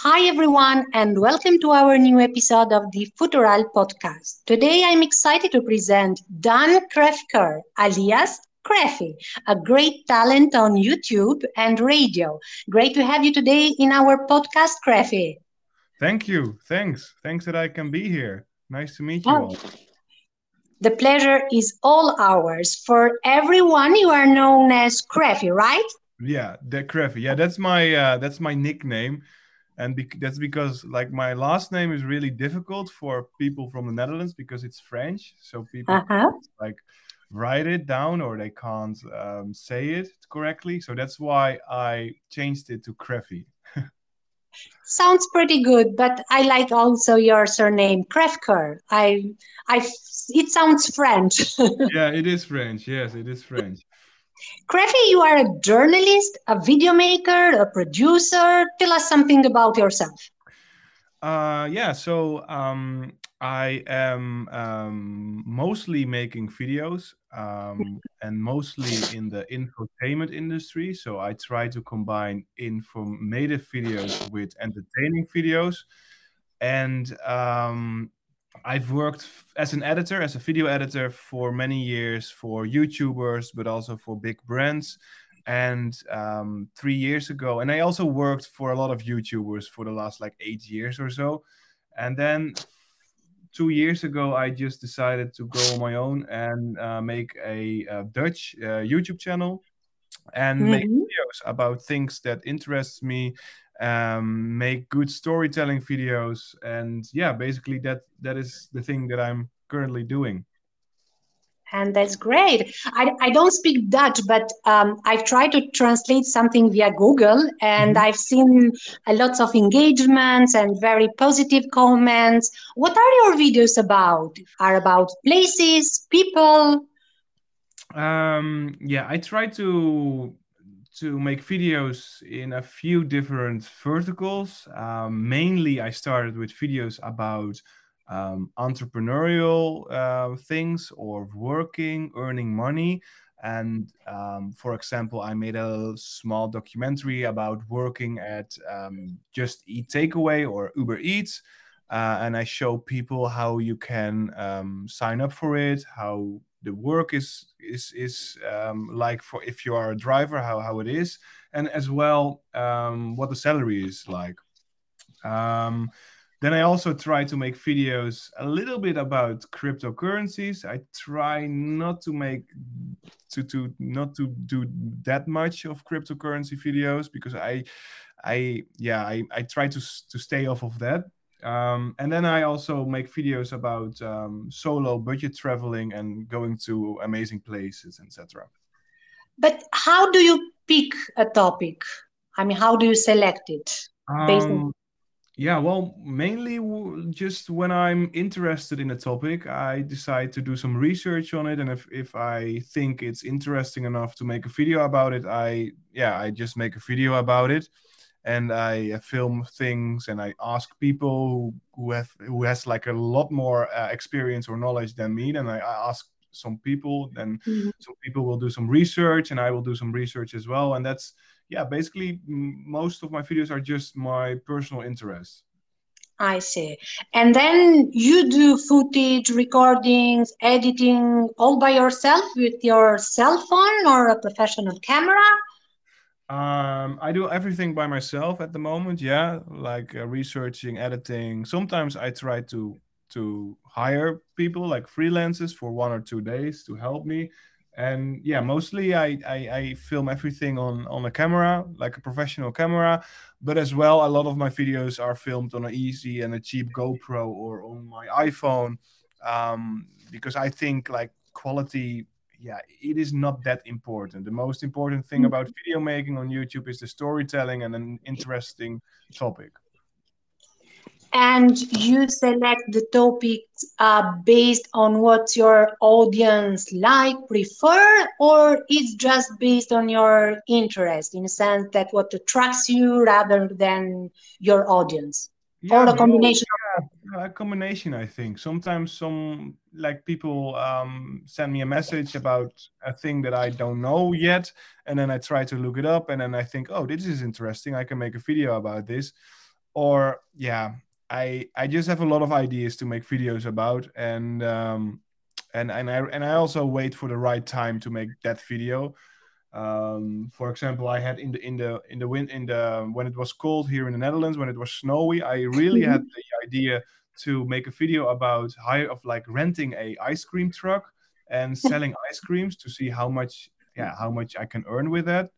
Hi, everyone, and welcome to our new episode of the Futural podcast. Today, I'm excited to present Dan Krefker, alias Kreffy, a great talent on YouTube and radio. Great to have you today in our podcast, Kreffy. Thank you. Thanks. Thanks that I can be here. Nice to meet you oh. all. The pleasure is all ours. For everyone, you are known as Kreffy, right? Yeah, the Kreffy. Yeah, that's my uh, that's my nickname and be- that's because like my last name is really difficult for people from the Netherlands because it's French, so people uh-huh. like write it down or they can't um, say it correctly. So that's why I changed it to Kreffy. Sounds pretty good, but I like also your surname Krefker. I, I, it sounds French. yeah, it is French. Yes, it is French. Kreffy, you are a journalist, a video maker, a producer. Tell us something about yourself. Uh, yeah, so um, I am um, mostly making videos um, and mostly in the infotainment industry. So I try to combine informative videos with entertaining videos. And um, I've worked as an editor, as a video editor for many years for YouTubers, but also for big brands. And um, three years ago, and I also worked for a lot of YouTubers for the last like eight years or so. And then two years ago, I just decided to go on my own and uh, make a, a Dutch uh, YouTube channel and mm-hmm. make videos about things that interest me um, make good storytelling videos, and yeah, basically that that is the thing that I'm currently doing. And that's great. I, I don't speak Dutch, but um, I've tried to translate something via Google, and mm-hmm. I've seen a lots of engagements and very positive comments. What are your videos about? Are about places, people? Um, yeah, I try to to make videos in a few different verticals. Um, mainly, I started with videos about um, entrepreneurial uh, things or working, earning money. And um, for example, I made a small documentary about working at um, Just Eat Takeaway or Uber Eats. Uh, and I show people how you can um, sign up for it, how the work is is is um, like for if you are a driver how, how it is and as well um, what the salary is like. Um, then i also try to make videos a little bit about cryptocurrencies. I try not to make to to not to do that much of cryptocurrency videos because i i yeah i, I try to to stay off of that um, and then I also make videos about um, solo budget traveling and going to amazing places, etc. But how do you pick a topic? I mean, how do you select it? Um, yeah, well, mainly just when I'm interested in a topic, I decide to do some research on it, and if if I think it's interesting enough to make a video about it, I yeah, I just make a video about it and I film things and I ask people who, who have who has like a lot more uh, experience or knowledge than me. Then I, ask some people, then mm-hmm. some people will do some research, and I will do some research as well. And that's yeah, basically most of my videos are just my personal interest. I see. And then you do footage, recordings, editing all by yourself with your cell phone or a professional camera? Um, I do everything by myself at the moment. Yeah, like uh, researching, editing. Sometimes I try to to hire people like freelancers for one or two days to help me. And yeah, mostly I, I, I film everything on on a camera, like a professional camera. But as well, a lot of my videos are filmed on an easy and a cheap GoPro or on my iPhone, um, because I think like quality yeah, it is not that important. The most important thing mm. about video making on YouTube is the storytelling and an interesting topic. And you select the topics uh, based on what your audience like, prefer, or it's just based on your interest in a sense that what attracts you rather than your audience? Yeah, or a combination a combination i think. Sometimes some like people um, send me a message about a thing that i don't know yet and then i try to look it up and then i think oh this is interesting. I can make a video about this. Or yeah i i just have a lot of ideas to make videos about and um and and i and i also wait for the right time to make that video um for example i had in the in the in the wind in the when it was cold here in the netherlands when it was snowy i really had the idea to make a video about hire of like renting a ice cream truck and selling ice creams to see how much yeah how much i can earn with that.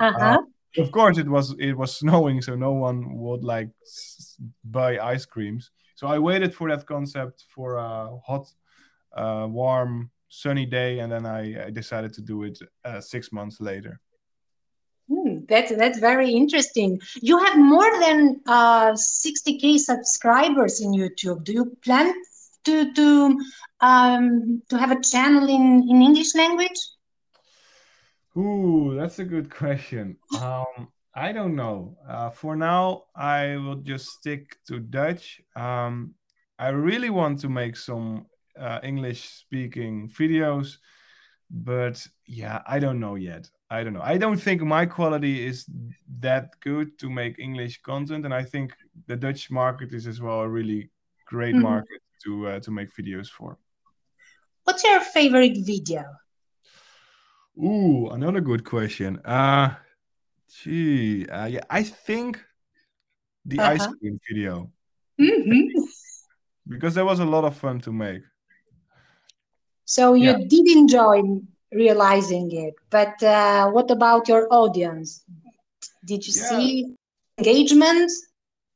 Uh-huh. uh, of course it was it was snowing so no one would like s- buy ice creams. So i waited for that concept for a hot uh, warm sunny day and then i, I decided to do it uh, six months later Hmm, that's that's very interesting. You have more than uh, 60k subscribers in YouTube. Do you plan to to um, to have a channel in in English language? Ooh, that's a good question. Um, I don't know. Uh, for now, I will just stick to Dutch. Um, I really want to make some uh, English speaking videos, but yeah, I don't know yet. I don't know. I don't think my quality is that good to make English content, and I think the Dutch market is as well a really great Mhm. market to uh, to make videos for. What's your favorite video? Ooh, another good question. Uh, gee, uh, yeah, I think the ice Uh-huh. cream video Mhm. because that was a lot of fun to make. So you Yeah, did enjoy realizing it, but uh, what about your audience? Did you yeah, see engagement?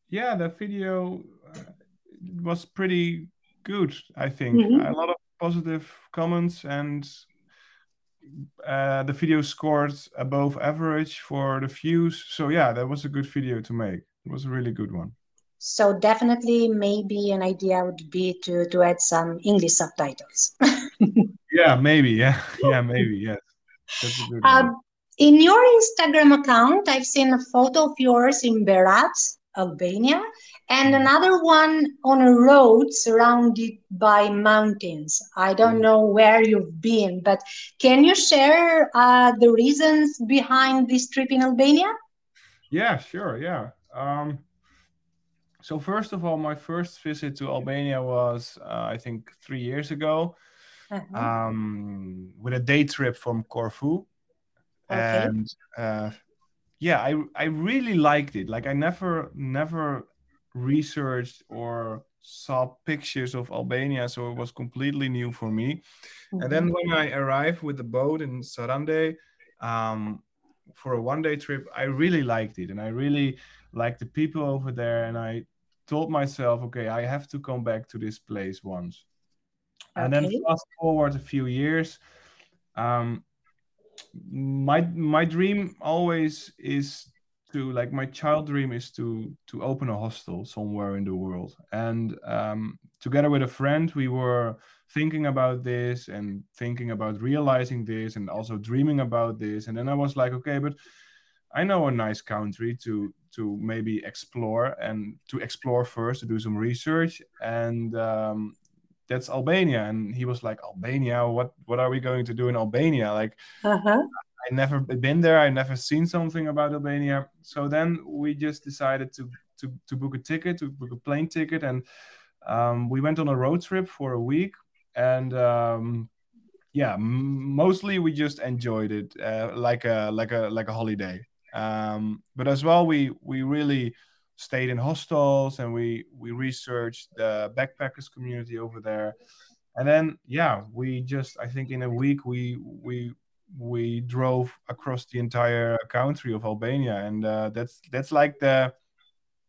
yeah. The video uh, was pretty good, I think. Mhm. A lot of positive comments, and uh, the video scored above average for the views. So yeah, that was a good video to make. It was a really good one. So definitely, maybe an idea would be to to add some English subtitles. Yeah, maybe. Yeah, yeah, maybe. Yes, that's a good one. Um, in your Instagram account, I've seen a photo of yours in Berat, Albania, and Mhm. another one on a road surrounded by mountains. I don't Yeah. know where you've been, but can you share uh, the reasons behind this trip in Albania? Yeah, sure. Yeah. Um, so first of all, my first visit to Albania was, uh, I think, three years ago, Uh-huh. um, with a day trip from Corfu, Okay. and uh, yeah, I I really liked it. Like I never never researched or saw pictures of Albania, so it was completely new for me. And Mhm. then when I arrived with the boat in Sarande, um, for a one day trip, I really liked it, and I really liked the people over there. And I told myself, okay, I have to come back to this place once. And then fast forward a few years, um, my my dream always is to like my child dream is to to open a hostel somewhere in the world. And um, together with a friend we were thinking about this and thinking about realizing this and also dreaming about this. And then i was like okay but i know a nice country to to maybe explore and to explore first to do some research and um, that's albania and he was like albania what what are we going to do in albania like Uh-huh. I never been there. I never seen something about Albania. So then we just decided to to to book a ticket, to book a plane ticket, and um, we went on a road trip for a week. And um, yeah, m- mostly we just enjoyed it, uh, like a like a like a holiday. Um, but as well, we we really stayed in hostels and we we researched the backpackers community over there. And then yeah, we just I think in a week we we we drove across the entire country of Albania, and uh, that's that's like the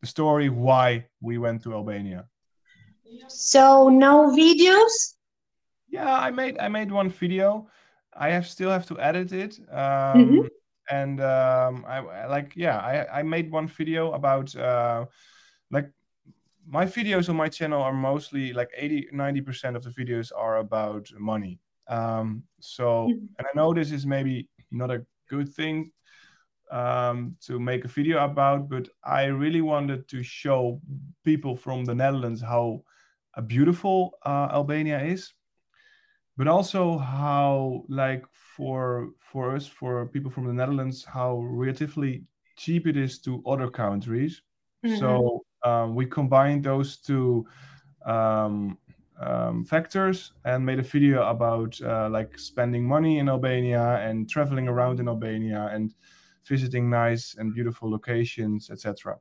the story why we went to Albania. So no videos? Yeah, I made I made one video. I have still have to edit it. Um, and um, I I like yeah, I I made one video about uh, like my videos on my channel are mostly like 80 90% of the videos are about money. Um, so Mhm. and I know this is maybe not a good thing um, to make a video about, but I really wanted to show people from the Netherlands how uh, beautiful uh, Albania is but also how like for for us for people from the netherlands how relatively cheap it is to other countries Mhm. so um, we combined those two um, um, factors and made a video about uh, like spending money in Albania and traveling around in Albania and visiting nice and beautiful locations, etc.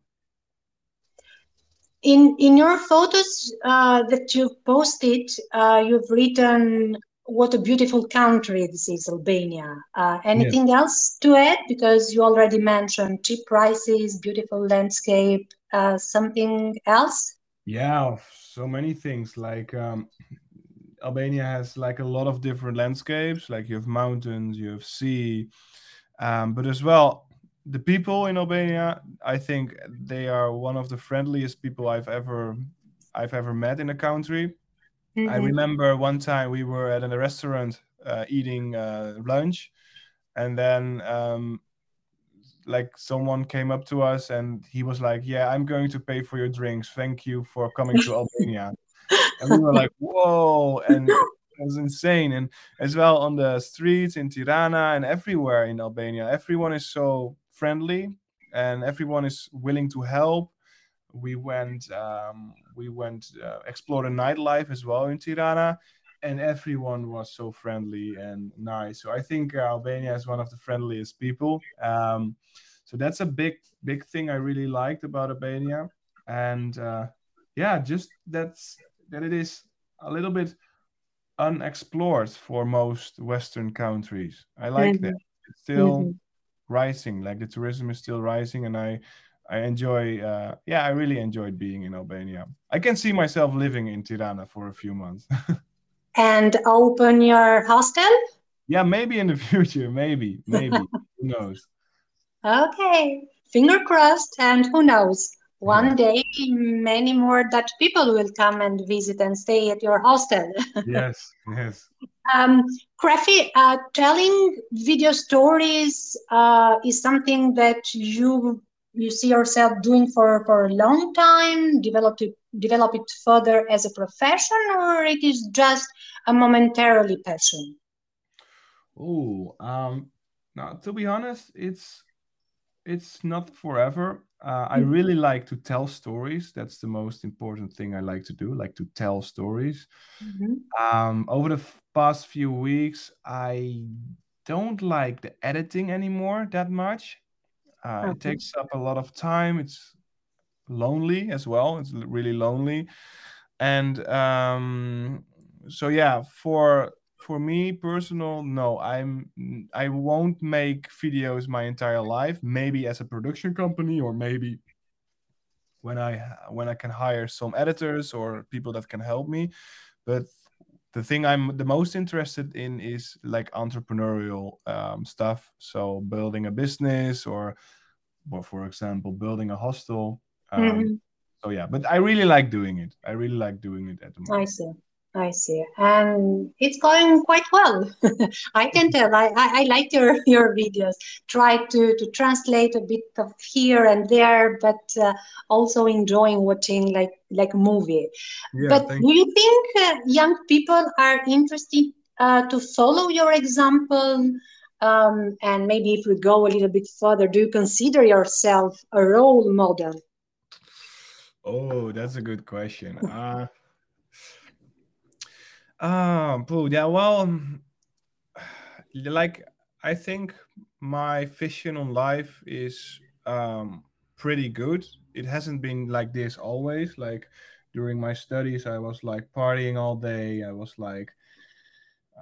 In in your photos uh, that you've posted, uh, you've written what a beautiful country this is, Albania. Uh, anything yes. else to add? Because you already mentioned cheap prices, beautiful landscape. Uh, something else? Yeah, so many things. Like um, Albania has like a lot of different landscapes. Like you have mountains, you have sea, um, but as well the people in Albania. I think they are one of the friendliest people I've ever I've ever met in a country. Mm-hmm. I remember one time we were at a restaurant uh, eating uh, lunch, and then um, like someone came up to us and he was like, "Yeah, I'm going to pay for your drinks. Thank you for coming to Albania." and we were like, "Whoa!" And it was insane. And as well on the streets in Tirana and everywhere in Albania, everyone is so friendly and everyone is willing to help we went um, we went uh, explore the nightlife as well in Tirana, and everyone was so friendly and nice. So I think uh, Albania is one of the friendliest people. Um, so that's a big big thing I really liked about Albania, and uh, yeah, just that's that it is a little bit unexplored for most Western countries. I like mm-hmm. that. It's still mm-hmm. Rising, like the tourism is still rising, and I I enjoy, uh, yeah, I really enjoyed being in Albania. I can see myself living in Tirana for a few months. and open your hostel? Yeah, maybe in the future, maybe, maybe. who knows? Okay, finger crossed, and who knows? One yeah. day, many more Dutch people will come and visit and stay at your hostel. yes, yes. Um, uh, telling video stories uh, is something that you you see yourself doing for, for a long time, develop it, develop it further as a profession, or it is just a momentarily passion? Oh, um, now to be honest, it's it's not forever. Uh, I mm-hmm. really like to tell stories. That's the most important thing I like to do, like to tell stories. Mm-hmm. Um, over the past few weeks, I don't like the editing anymore that much. Uh, okay. It takes up a lot of time. It's lonely as well. It's really lonely, and um, so yeah, for for me personal, no, I'm I won't make videos my entire life. Maybe as a production company, or maybe when I when I can hire some editors or people that can help me. But the thing I'm the most interested in is like entrepreneurial um, stuff. So building a business or, or for example, building a hostel. Um, mm-hmm. So yeah, but I really like doing it. I really like doing it at the moment. I see. I see. And it's going quite well. I can tell. I, I, I, like your, your videos. Try to, to translate a bit of here and there, but uh, also enjoying watching like like a movie. Yeah, but do you, you think uh, young people are interested uh, to follow your example? Um, and maybe if we go a little bit further, do you consider yourself a role model? Oh, that's a good question. Um, yeah, well, like I think my vision on life is um pretty good. It hasn't been like this always. Like during my studies, I was like partying all day. I was like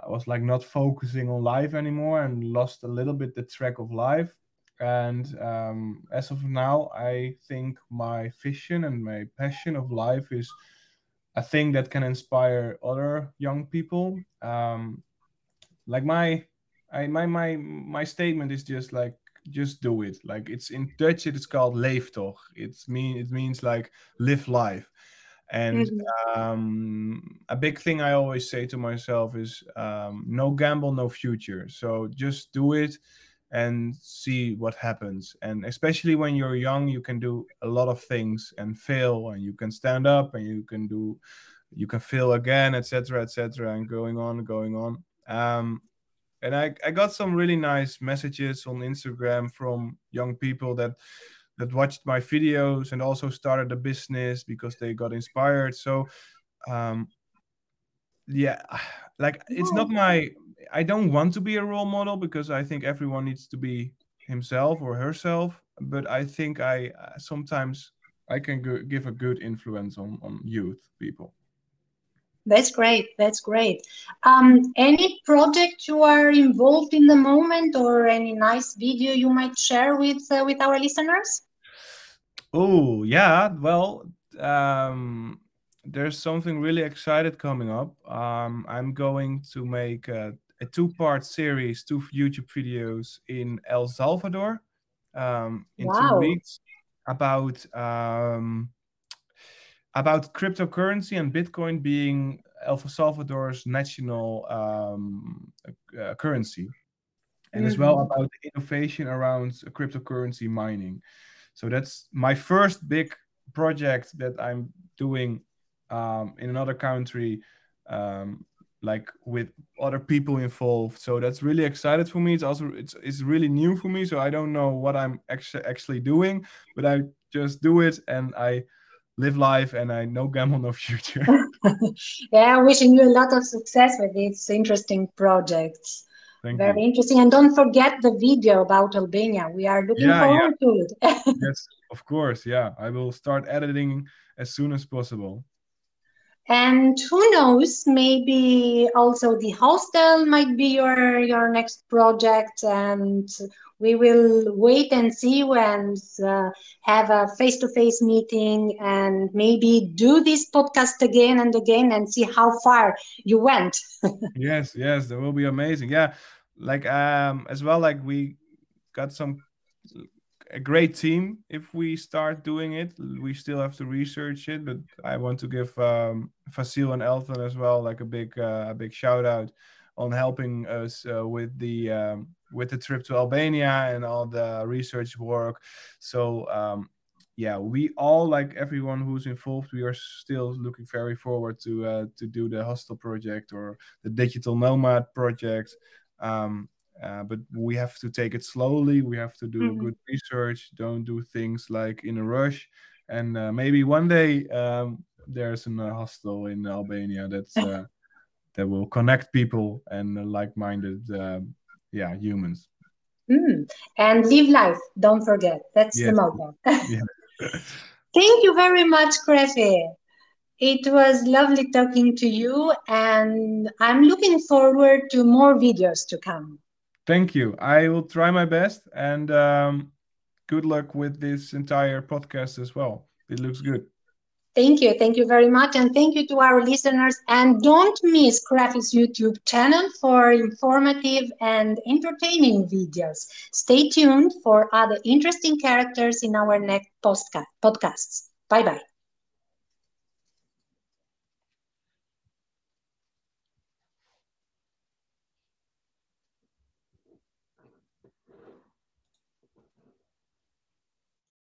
I was like not focusing on life anymore and lost a little bit the track of life. And um, as of now, I think my vision and my passion of life is a thing that can inspire other young people. Um, like my, I, my my my statement is just like just do it. Like it's in Dutch, it's called leef toch. It's mean it means like live life. And mm-hmm. um, a big thing I always say to myself is um, no gamble, no future. So just do it and see what happens. And especially when you're young, you can do a lot of things and fail, and you can stand up and you can do, you can fail again, etc., etc., and going on, going on. Um, and I, I got some really nice messages on Instagram from young people that that watched my videos and also started a business because they got inspired. So, um, yeah, like it's not my. I don't want to be a role model because I think everyone needs to be himself or herself. But I think I uh, sometimes I can go, give a good influence on on youth people. That's great. That's great. Um, any project you are involved in the moment, or any nice video you might share with uh, with our listeners? Oh yeah, well, um, there's something really excited coming up. Um, I'm going to make a, a two-part series, two YouTube videos in El Salvador um, in wow. two weeks about um, about cryptocurrency and Bitcoin being El Salvador's national um, uh, currency, and mm-hmm. as well mm-hmm. about the innovation around cryptocurrency mining. So that's my first big project that I'm doing um, in another country, um, like with other people involved. So that's really excited for me. It's also it's it's really new for me. So I don't know what I'm actually actually doing, but I just do it and I live life and I no gamble, no future. yeah, wishing you a lot of success with these interesting projects. Thank Very you. interesting. And don't forget the video about Albania. We are looking yeah, forward yeah. to it. yes, of course. Yeah, I will start editing as soon as possible. And who knows, maybe also the hostel might be your your next project, and we will wait and see when uh, have a face-to-face meeting and maybe do this podcast again and again and see how far you went. Yes yes that will be amazing. Yeah like um as well like we got some a great team if we start doing it we still have to research it but i want to give um Fasil and elton as well like a big uh, a big shout out on helping us uh, with the um, with the trip to Albania and all the research work. So um, yeah, we all like everyone who's involved. We are still looking very forward to uh, to do the hostel project or the digital nomad project. Um, uh, but we have to take it slowly. We have to do mm-hmm. good research. Don't do things like in a rush. And uh, maybe one day um, there's a hostel in Albania that's uh, that will connect people and like-minded um, yeah humans mm. and live life don't forget that's yes. the motto thank you very much Kreffy. it was lovely talking to you and i'm looking forward to more videos to come thank you i will try my best and um, good luck with this entire podcast as well it looks good Thank you. Thank you very much. And thank you to our listeners. And don't miss Kreffy's YouTube channel for informative and entertaining videos. Stay tuned for other interesting characters in our next postca- podcasts. Bye bye.